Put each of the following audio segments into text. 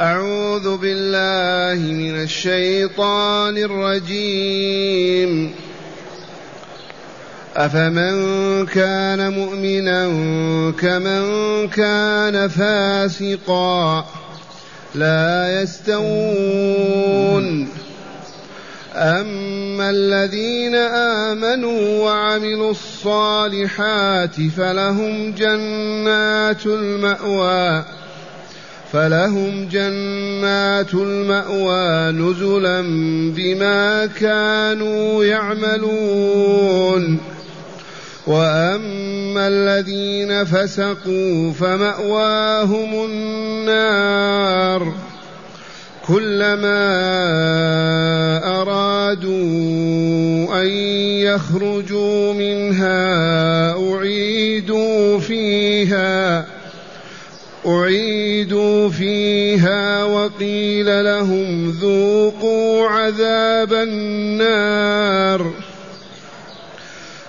أعوذ بالله من الشيطان الرجيم. أفمن كان مؤمنا كمن كان فاسقا لا يستوون. أما الذين آمنوا وعملوا الصالحات فلهم جنات المأوى. فلهم جنات المأوى نزلا بما كانوا يعملون. وأما الذين فسقوا فمأواهم النار. كلما أرادوا أن يخرجوا منها أعيدوا فيها. أعيدوا فيها وقيل لهم ذوقوا عذاب النار.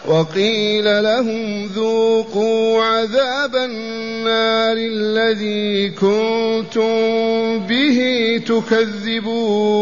وقيل لهم ذوقوا عذاب النار الذي كنتم به تكذبون.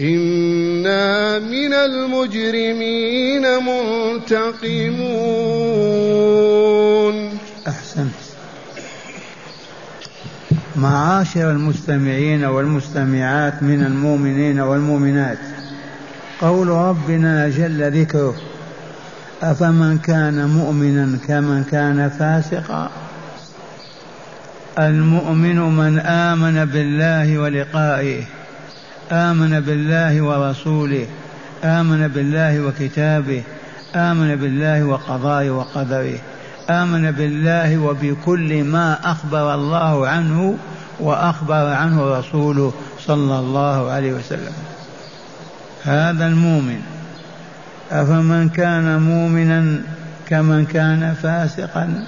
أنا من المجرمين منتقمون أحسنت. معاشر المستمعين والمستمعات من المؤمنين والمؤمنات قول ربنا جل ذكره أفمن كان مؤمنا كمن كان فاسقا؟ المؤمن من آمن بالله ولقائه. آمن بالله ورسوله آمن بالله وكتابه آمن بالله وقضائه وقدره آمن بالله وبكل ما أخبر الله عنه وأخبر عنه رسوله صلى الله عليه وسلم. هذا المؤمن أفمن كان مؤمنا كمن كان فاسقا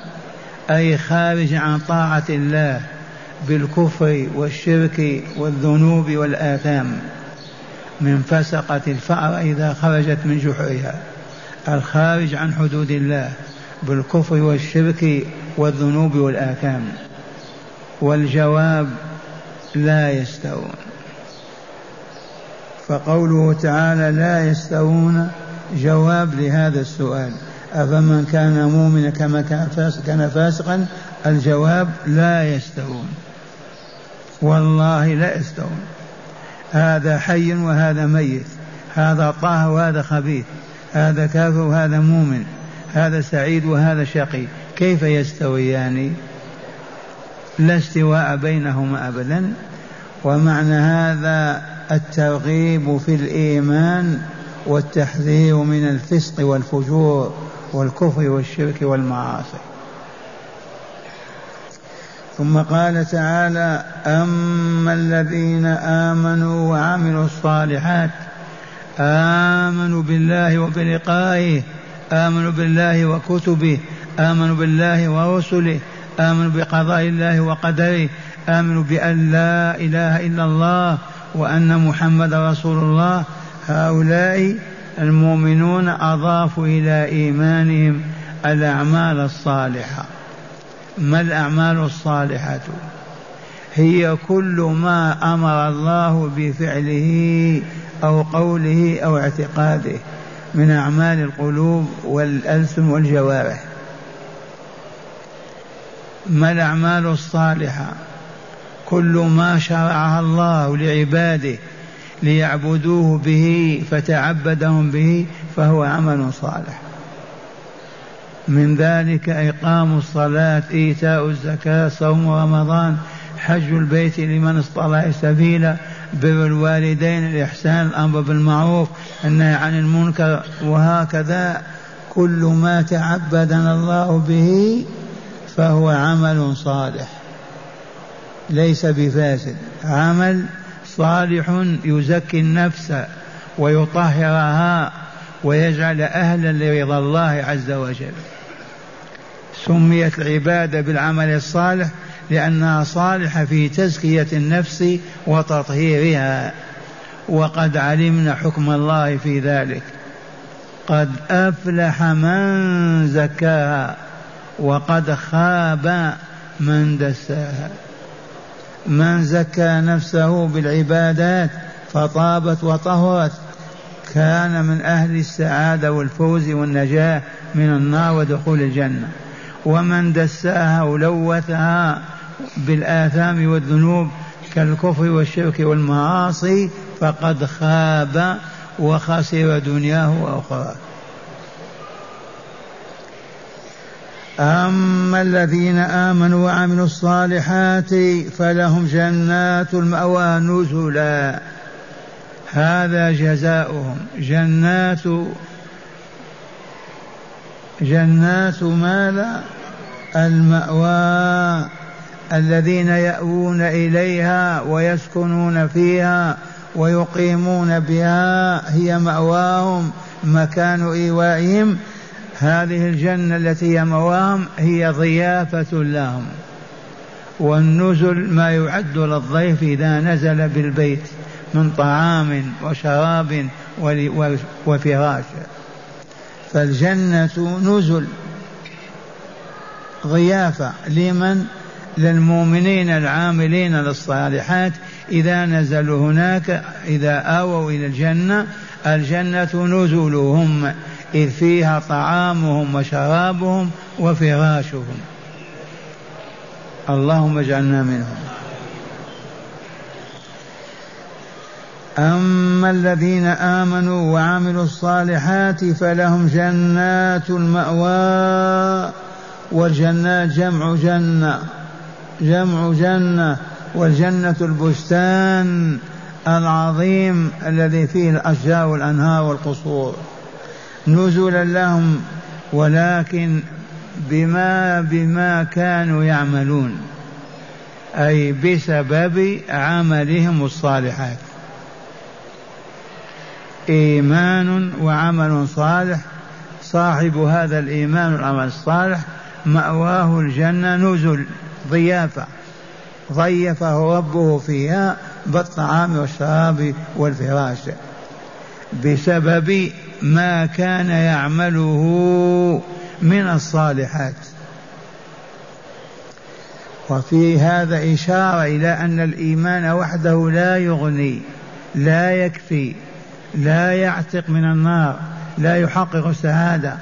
أي خارج عن طاعة الله بالكفر والشرك والذنوب والآثام من فسقة الفأر إذا خرجت من جحرها الخارج عن حدود الله بالكفر والشرك والذنوب والآثام. والجواب لا يستوون. فقوله تعالى لا يستوون جواب لهذا السؤال. أفمن كان مؤمنا كما كان فاسقا الجواب لا يستوون. والله لا يستوون. هذا حي وهذا ميت. هذا طه وهذا خبيث. هذا كافر وهذا مؤمن. هذا سعيد وهذا شقي. كيف يستويان؟ لا استواء بينهما ابدا. ومعنى هذا الترغيب في الإيمان والتحذير من الفسق والفجور والكفر والشرك والمعاصي. ثم قال تعالى أما الذين آمنوا وعملوا الصالحات آمنوا بالله وبلقائه آمنوا بالله وكتبه آمنوا بالله ورسله آمنوا بقضاء الله وقدره آمنوا بأن لا إله إلا الله وأن محمد رسول الله. هؤلاء المؤمنون أضافوا إلى إيمانهم الأعمال الصالحة. ما الأعمال الصالحة؟ هي كل ما أمر الله بفعله أو قوله أو اعتقاده من أعمال القلوب والألسن والجوارح. ما الأعمال الصالحة؟ كل ما شرعها الله لعباده ليعبدوه به فتعبدهم به فهو عمل صالح. من ذلك إقام الصلاة إيتاء الزكاة صوم رمضان حج البيت لمن استطاع سبيلا بر الوالدين الإحسان الأمر بالمعروف النهي عن المنكر وهكذا. كل ما تعبدنا الله به فهو عمل صالح ليس بفاسد. عمل صالح يزكي النفس ويطهرها ويجعل أهلا لرضا الله عز وجل. سميت العبادة بالعمل الصالح لأنها صالحة في تزكية النفس وتطهيرها. وقد علمنا حكم الله في ذلك. قد أفلح من زكاها وقد خاب من دساها. من زكى نفسه بالعبادات فطابت وطهرت. كان من أهل السعادة والفوز والنجاة من النار ودخول الجنة. ومن دساها ولوثها بالآثام والذنوب كالكفر والشرك والمعاصي فقد خاب وخسر دنياه وأخراه. أما الذين آمنوا وعملوا الصالحات فلهم جنات المأوى نزلا. هذا جزاؤهم. جنات جنات ماذا المأوى الذين يأوون إليها ويسكنون فيها ويقيمون بها هي مأواهم مكان إيوائهم. هذه الجنة التي هي مواهم هي ضيافة لهم. والنزل ما يعد للضيف إذا نزل بالبيت. من طعام وشراب وفراش. فالجنة نزل. ضيافة لمن؟ للمؤمنين العاملين للصالحات. إذا نزلوا هناك إذا آووا إلى الجنة الجنة نزلهم. إذ فيها طعامهم وشرابهم وفراشهم. اللهم اجعلنا منهم. أما الذين آمنوا وعملوا الصالحات فلهم جنات المأوى والجنات جمع جنة جمع جنة والجنة البستان العظيم الذي فيه الأشجار والأنهار والقصور. نزلا لهم ولكن بما بما كانوا يعملون أي بسبب عملهم الصالحات. إيمان وعمل صالح. صاحب هذا الإيمان والعمل الصالح مأواه الجنة نزل ضيافة. ضيفه ربه فيها بالطعام والشراب والفراش. بسبب ما كان يعمله من الصالحات. وفي هذا إشارة إلى أن الإيمان وحده لا يغني لا يكفي. لا يعتق من النار لا يحقق السعادة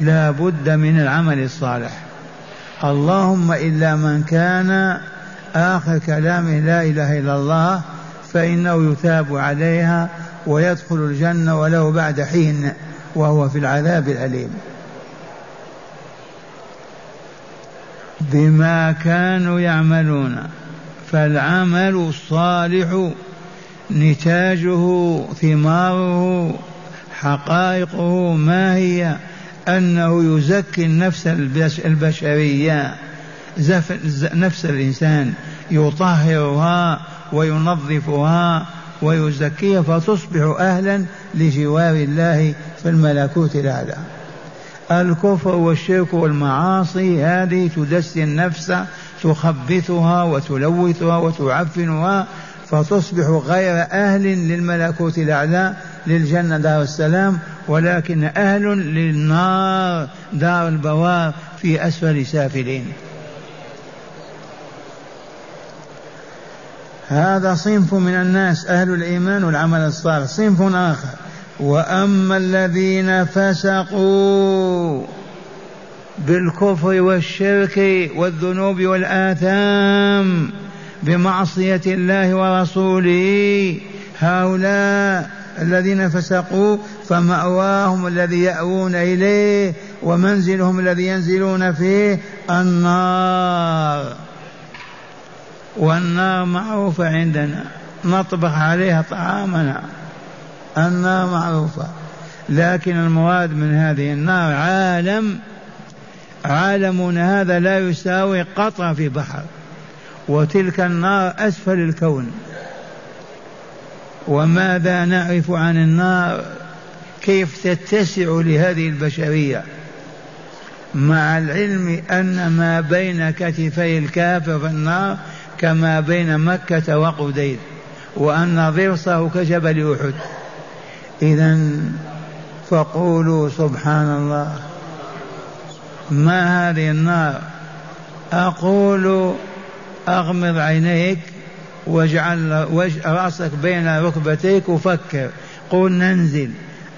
لا بد من العمل الصالح. اللهم إلا من كان آخر كلامه لا إله إلا الله فإنه يثاب عليها ويدخل الجنة ولو بعد حين وهو في العذاب الأليم. بما كانوا يعملون فالعمل الصالح نتاجه ثماره حقائقه ما هي؟ أنه يزكي النفس البشرية. نفس الإنسان. يطهرها وينظفها ويزكيها فتصبح أهلا لجوار الله في الملكوت الأعلى. الكفر والشرك والمعاصي هذه تدسي النفس تخبثها وتلوثها وتعفنها فتصبح غير أهل للملكوت الأعلى للجنة دار السلام ولكن أهل للنار دار البوار في أسفل سافلين. هذا صنف من الناس أهل الإيمان والعمل الصالح صنف آخر. وأما الذين فسقوا بالكفر والشرك والذنوب والآثام بمعصية الله ورسوله. هؤلاء الذين فسقوا فمأواهم الذي يأوون إليه ومنزلهم الذي ينزلون فيه النار. والنار معروفة عندنا نطبخ عليها طعامنا. النار معروفة لكن المراد من هذه النار عالم عالمنا هذا لا يساوي قطرة في بحر. وتلك النار أسفل الكون. وماذا نعرف عن النار؟ كيف تتسع لهذه البشرية؟ مع العلم أن ما بين كتفي الكافر في النار كما بين مكة وقديد وأن ضرسه كجبل أحد. اذا فقولوا سبحان الله ما هذه النار؟ أقول أغمض عينيك واجعل رأسك بين ركبتيك وفكر. قل ننزل.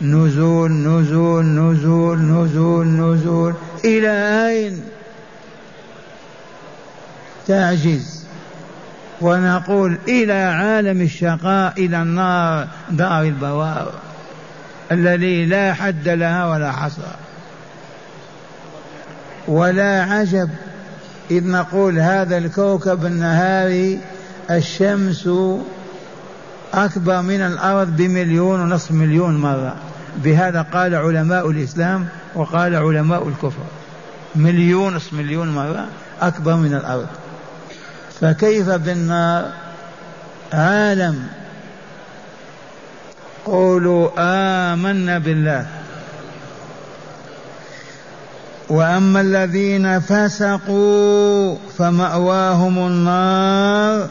نزول نزول نزول نزول نزول. إلى أين؟ تعجز. ونقول إلى عالم الشقاء إلى النار دار البوار. الذي لا حد لها ولا حصر ولا عجب. إذ نقول هذا الكوكب النهاري الشمس أكبر من الأرض بمليون ونصف مليون مرة. بهذا قال علماء الإسلام وقال علماء الكفر. مليون نصف مليون مرة أكبر من الأرض. فكيف بالنار؟ عالم. قولوا آمنا بالله. وأما الذين فسقوا فمأواهم النار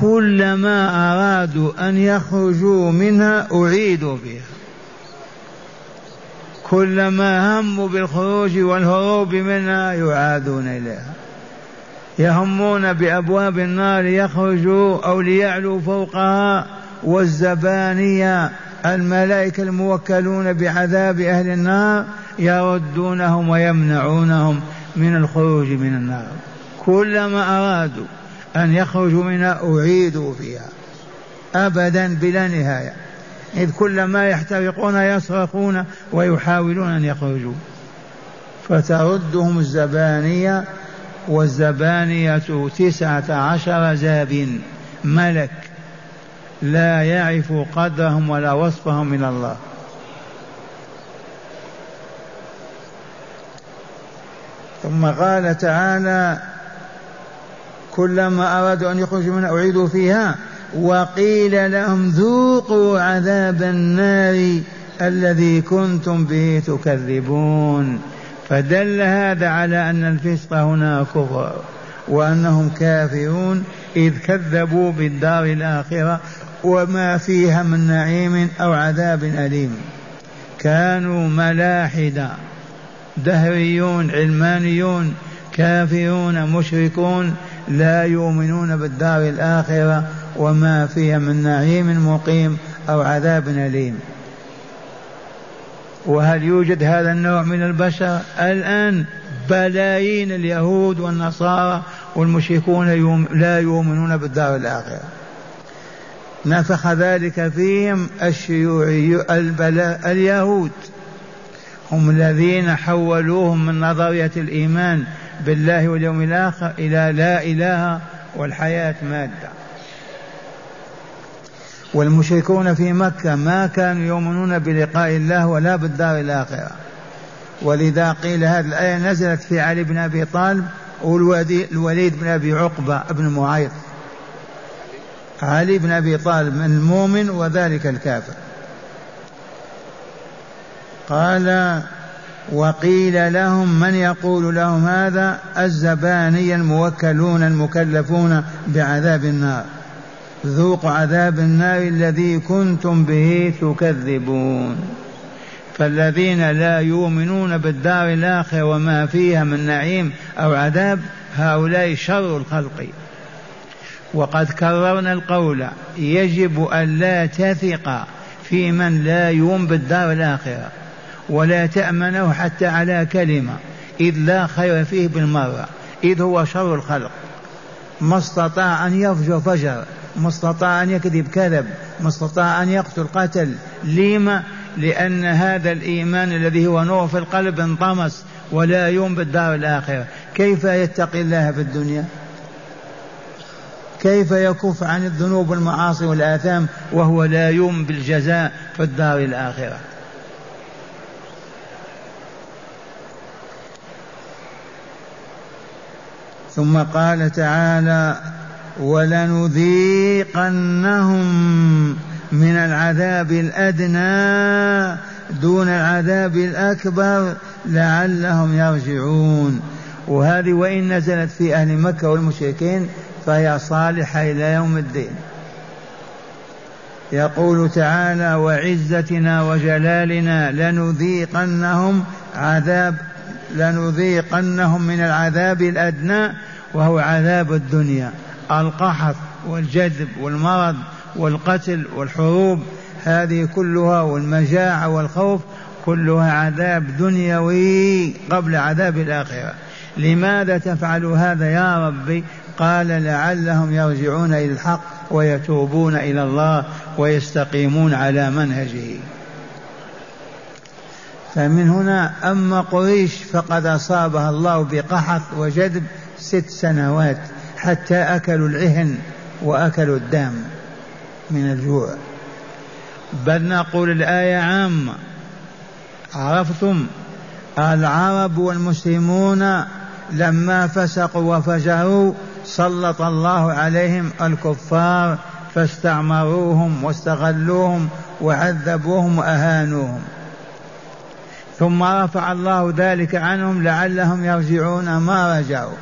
كلما أرادوا أن يخرجوا منها أعيدوا فيها كلما هموا بالخروج والهروب منها يعادون إليها. يهمون بأبواب النار ليخرجوا أو ليعلوا فوقها والزبانية الملائكة الموكلون بعذاب أهل النار يردونهم ويمنعونهم من الخروج من النار. كلما أرادوا أن يخرجوا منها أعيدوا فيها. ابدا بلا نهاية. إذ كلما يحترقون يصرخون ويحاولون أن يخرجوا. فتردهم الزبانية والزبانية تسعة عشر زاب ملك. لا يعرف قدرهم ولا وصفهم من الله. ثم قال تعالى كلما أرادوا أن يخرجوا منها أعيدوا فيها وقيل لهم ذوقوا عذاب النار الذي كنتم به تكذبون فدل هذا على أن الفسق هنا كفر وأنهم كافرون إذ كذبوا بالدار الآخرة وما فيها من نعيم أو عذاب أليم كانوا ملاحدة دهريون علمانيون كافرون مشركون لا يؤمنون بالدار الآخرة وما فيها من نعيم مقيم أو عذاب أليم. وهل يوجد هذا النوع من البشر؟ الآن بلايين اليهود والنصارى والمشركون لا يؤمنون بالدار الآخرة. نفخ ذلك فيهم الشيوعي البلاء اليهود. هم الذين حولوهم من نظرية الإيمان بالله واليوم الآخر إلى لا إله والحياة مادة. والمشركون في مكة ما كانوا يؤمنون بلقاء الله ولا بالدار الآخرة. ولذا قيل هذه الآية نزلت في علي بن أبي طالب والوليد بن أبي عقبة بن معيط. علي بن أبي طالب من المؤمن وذلك الكافر. قال وقيل لهم من يقول لهم هذا؟ الزبانية الموكلون المكلفون بعذاب النار. ذوقوا عذاب النار الذي كنتم به تكذبون. فالذين لا يؤمنون بالدار الآخرة وما فيها من نعيم أو عذاب هؤلاء شر الخلق. وقد كررنا القول يجب أن لا تثق في من لا يؤمن بالدار الآخرة. ولا تأمنه حتى على كلمة إذ لا خير فيه بالمرة إذ هو شر الخلق. ما استطاع أن يفجر فجر ما استطاع أن يكذب كذب ما استطاع أن يقتل قتل. لما لأن هذا الإيمان الذي هو نور في القلب انطمس ولا يوم بالدار الآخرة. كيف يتقي الله في الدنيا؟ كيف يكف عن الذنوب والمعاصي والآثام وهو لا يوم بالجزاء في الدار الآخرة؟ ثم قال تعالى ولنذيقنهم من العذاب الأدنى دون العذاب الأكبر لعلهم يرجعون. وهذه وإن نزلت في أهل مكة والمشركين فهي صالحة إلى يوم الدين. يقول تعالى وعزتنا وجلالنا لنذيقنهم عذاب لنذيقنهم من العذاب الأدنى وهو عذاب الدنيا. القحط والجذب والمرض والقتل والحروب هذه كلها والمجاعة والخوف كلها عذاب دنيوي قبل عذاب الآخرة. لماذا تفعل هذا يا ربي؟ قال لعلهم يرجعون إلى الحق ويتوبون إلى الله ويستقيمون على منهجه. فمن هنا أما قريش فقد أصابها الله بقحط وجذب ست سنوات حتى أكلوا العهن وأكلوا الدم من الجوع. بل نقول الآية عامة. عرفتم؟ العرب والمسلمون لما فسقوا وفجروا سلط الله عليهم الكفار فاستعمروهم واستغلوهم وعذبوهم وأهانوهم. ثم رفع الله ذلك عنهم لعلهم يرجعون ما رجعوا.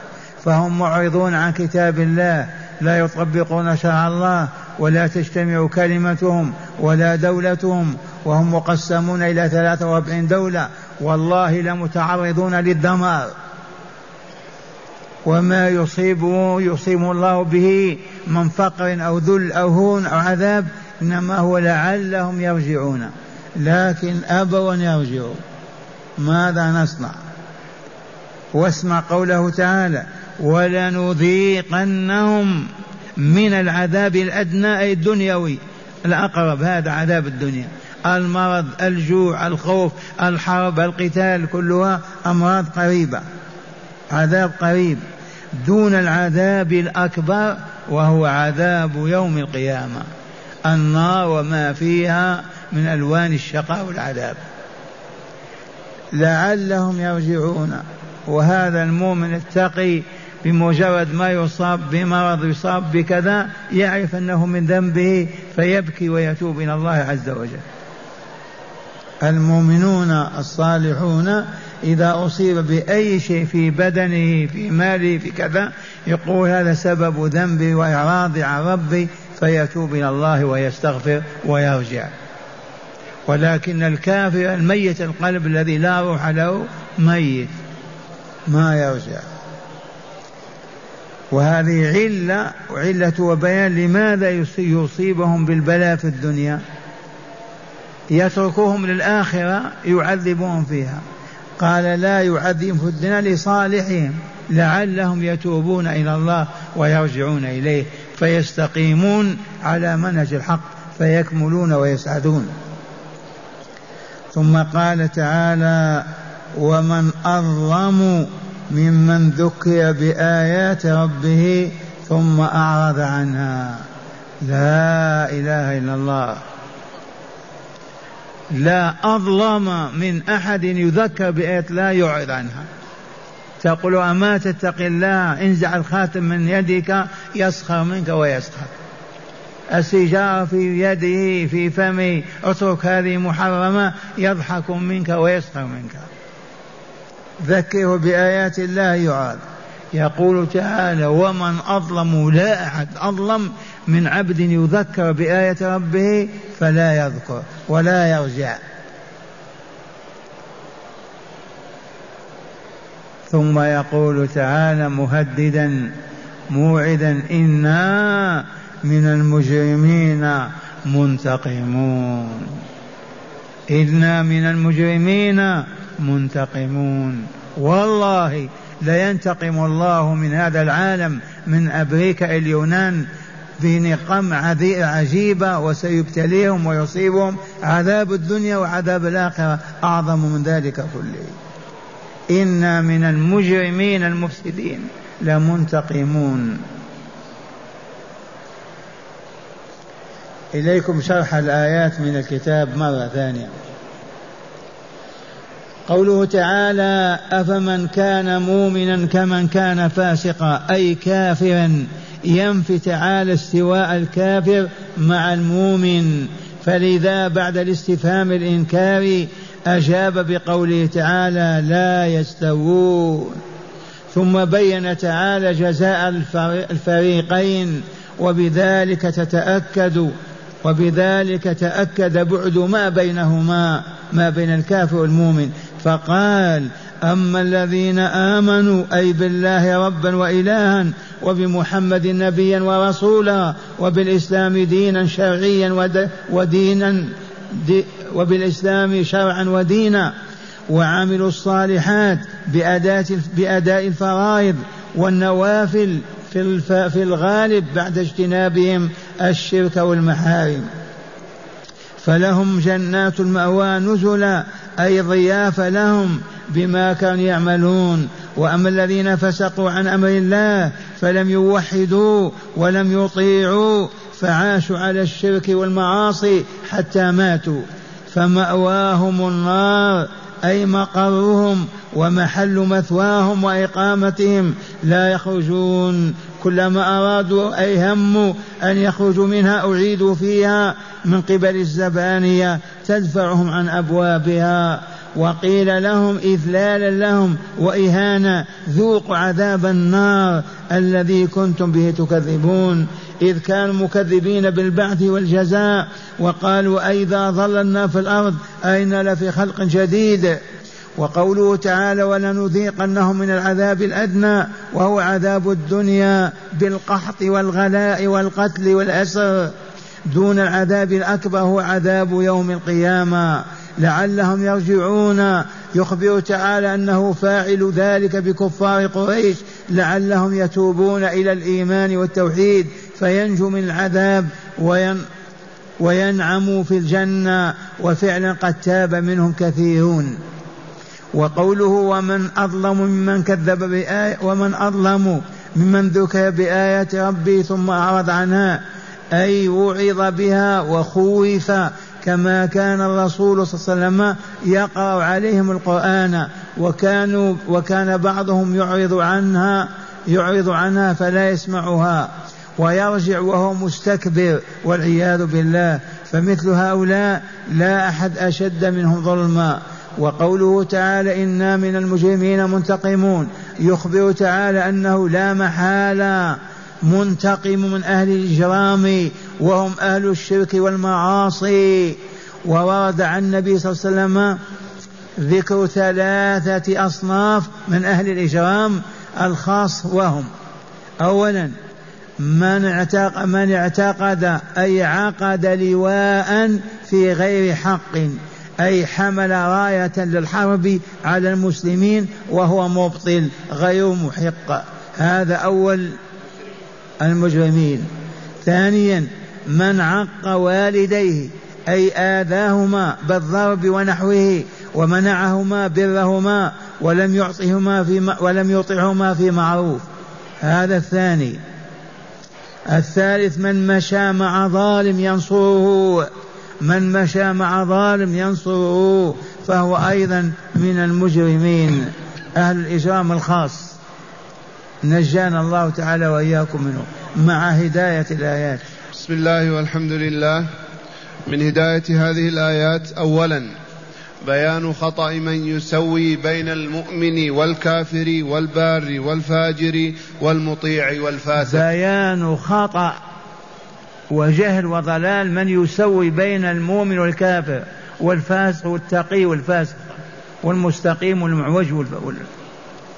فهم معرضون عن كتاب الله لا يطبقون شرع الله ولا تجتمع كلمتهم ولا دولتهم وهم مقسمون إلى 43 دولة. والله لمتعرضون للدمار. وما يصيبه يصيب الله به من فقر أو ذل أو هون أو عذاب إنما هو لعلهم يرجعون. لكن أبوا أن يرجعوا. ماذا نصنع؟ واسمع قوله تعالى ولنذيقنهم من العذاب الأدنى. أي الدنيوي الأقرب هذا عذاب الدنيا. المرض الجوع الخوف الحرب القتال كلها أمراض قريبة عذاب قريب. دون العذاب الأكبر وهو عذاب يوم القيامة. النار وما فيها من ألوان الشقاء والعذاب. لعلهم يرجعون. وهذا المؤمن التقي بمجرد ما يصاب بمرض يصاب بكذا يعرف أنه من ذنبه فيبكي ويتوب إلى الله عز وجل. المؤمنون الصالحون إذا أصيب بأي شيء في بدنه في ماله في كذا يقول هذا سبب ذنبي وإعراضي عن ربي فيتوب إلى الله ويستغفر ويرجع. ولكن الكافر الميت القلب الذي لا روح له ميت. ما يرجع وهذه علة علة وبيان لماذا يصيبهم بالبلاء في الدنيا. يتركوهم للآخرة يعذبهم فيها. قال لا يعذبهم في الدنيا لصالحهم لعلهم يتوبون إلى الله ويرجعون إليه. فيستقيمون على منهج الحق فيكملون ويسعدون. ثم قال تعالى ومن أظلم ممن ذكر بآيات ربه ثم أعرض عنها. لا إله إلا الله. لا أظلم من أحد يذكر بآيات لا يعرض عنها. تقول أما تتقي الله انزع الخاتم من يدك يسخر منك ويسخر. السجارة في يده في فمه اترك هذه محرمة يضحك منك ويسخر منك. ذكره بآيات الله يعاد. يقول تعالى ومن أظلم لا أحد أظلم من عبد يذكر بآية ربه فلا يذكر ولا يرجع. ثم يقول تعالى مهددا موعدا إنا من المجرمين منتقمون. إنا من المجرمين منتقمون. والله لينتقم الله من هذا العالم من أمريكا اليونان بنقم عجيبة وسيبتليهم ويصيبهم عذاب الدنيا وعذاب الآخرة. أعظم من ذلك كله. إنا من المجرمين المفسدين لمنتقمون. إليكم شرح الآيات من الكتاب مرة ثانية. قوله تعالى أفمن كان مؤمنا كمن كان فاسقا أي كافرا ينفي تعالى استواء الكافر مع المؤمن. فلذا بعد الاستفهام الإنكاري أجاب بقوله تعالى لا يستوون. ثم بين تعالى جزاء الفريقين وبذلك تتأكد وبذلك تأكد بعد ما بينهما ما بين الكافر والمؤمن. فقال أما الذين آمنوا أي بالله ربا وإلها وبمحمد نبيا ورسولا وبالإسلام دينا شرعيا ودينا دي وبالإسلام شرعا ودينا وعملوا الصالحات بأداء بأداء الفرائض والنوافل في في الغالب بعد اجتنابهم. الشرك والمحارم. فلهم جنات المأوى نزلا أي ضيافة لهم بما كانوا يعملون. وأما الذين فسقوا عن أمر الله فلم يوحدوا ولم يطيعوا فعاشوا على الشرك والمعاصي حتى ماتوا. فمأواهم النار أي مقرهم ومحل مثواهم وإقامتهم لا يخرجون. كلما أرادوا أي هموا أن يخرجوا منها أعيدوا فيها من قبل الزبانية تدفعهم عن أبوابها. وقيل لهم إذلالا لهم وإهانة ذوقوا عذاب النار الذي كنتم به تكذبون إذ كانوا مكذبين بالبعث والجزاء وقالوا أئذا ظللنا في الأرض أين لفي خلق جديد وقوله تعالى ولنذيقنهم من العذاب الأدنى وهو عذاب الدنيا بالقحط والغلاء والقتل والأسر دون العذاب الأكبر هو عذاب يوم القيامة لعلهم يرجعون. يخبر تعالى أنه فاعل ذلك بكفار قريش. لعلهم يتوبون إلى الإيمان والتوحيد. فينجوا من العذاب وين وينعموا في الجنة. وفعلا قد تاب منهم كثيرون. وقوله ومن أظلم ممن كذب بآية ومن أظلم ممن ذكر بآيات ربي ثم أعرض عنها. أي وعظ بها وخوف كما كان الرسول صلى الله عليه وسلم يقرأ عليهم القرآن وكانوا وكان بعضهم يعرض عنها يعرض عنها فلا يسمعها ويرجع وهو مستكبر والعياذ بالله. فمثل هؤلاء لا أحد أشد منهم ظلما. وقوله تعالى إنا من المجرمين منتقمون يخبر تعالى أنه لا محالة منتقم من أهل الإجرام وهم أهل الشرك والمعاصي. وورد عن النبي صلى الله عليه وسلم ذكر ثلاثة أصناف من أهل الإجرام الخاص وهم. أولا من اعتقد من اعتقد أي عقد لواء في غير حق أي حمل راية للحرب على المسلمين وهو مبطل غير محق. هذا أول المجرمين. ثانيا من عق والديه أي آذاهما بالضرب ونحوه ومنعهما برهما ولم يعطهما في ولم يطعهما في معروف. هذا الثاني. الثالث من مشى مع ظالم ينصره. من مشى مع ظالم ينصره فهو أيضا من المجرمين أهل الإجرام الخاص. نجانا الله تعالى وإياكم منه مع هداية الآيات. بسم الله والحمد لله. من هداية هذه الآيات أولا بيان خطأ من يسوي بين المؤمن والكافر والبار والفاجر والمطيع والفاسق. بيان خطأ وجهل وضلال من يسوي بين المؤمن والكافر والفاسق والتقي والفاسق والمستقيم والمعوج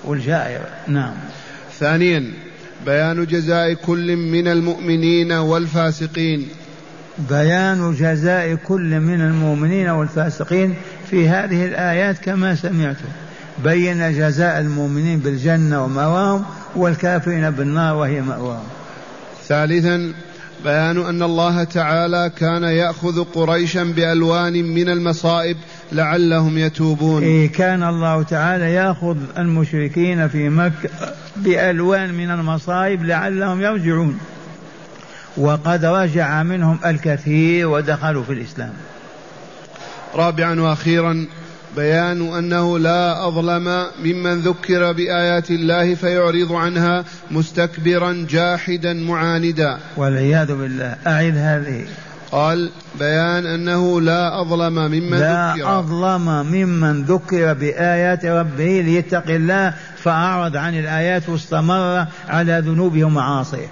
والجائر. نعم. ثانيا بيان جزاء كل من المؤمنين والفاسقين. بيان جزاء كل من المؤمنين والفاسقين في هذه الآيات كما سمعتم. بين جزاء المؤمنين بالجنة ومأواهم والكافرين بالنار وهي مأواهم. ثالثا بيان أن الله تعالى كان يأخذ قريشا بألوان من المصائب لعلهم يتوبون. إيه كان الله تعالى يأخذ المشركين في مكة بألوان من المصائب لعلهم يرجعون. وقد رجع منهم الكثير ودخلوا في الإسلام. رابعا وأخيرا بيان أنه لا أظلم ممن ذكر بآيات الله فيعرض عنها مستكبرا جاحدا معاندا. والعياذ بالله. اعد هذه. قال بيان أنه لا أظلم ممن لا ذكر. أظلم ممن ذكر بآيات ربه ليتق الله فأعرض عن الآيات واستمر على ذنوبه ومعاصيه.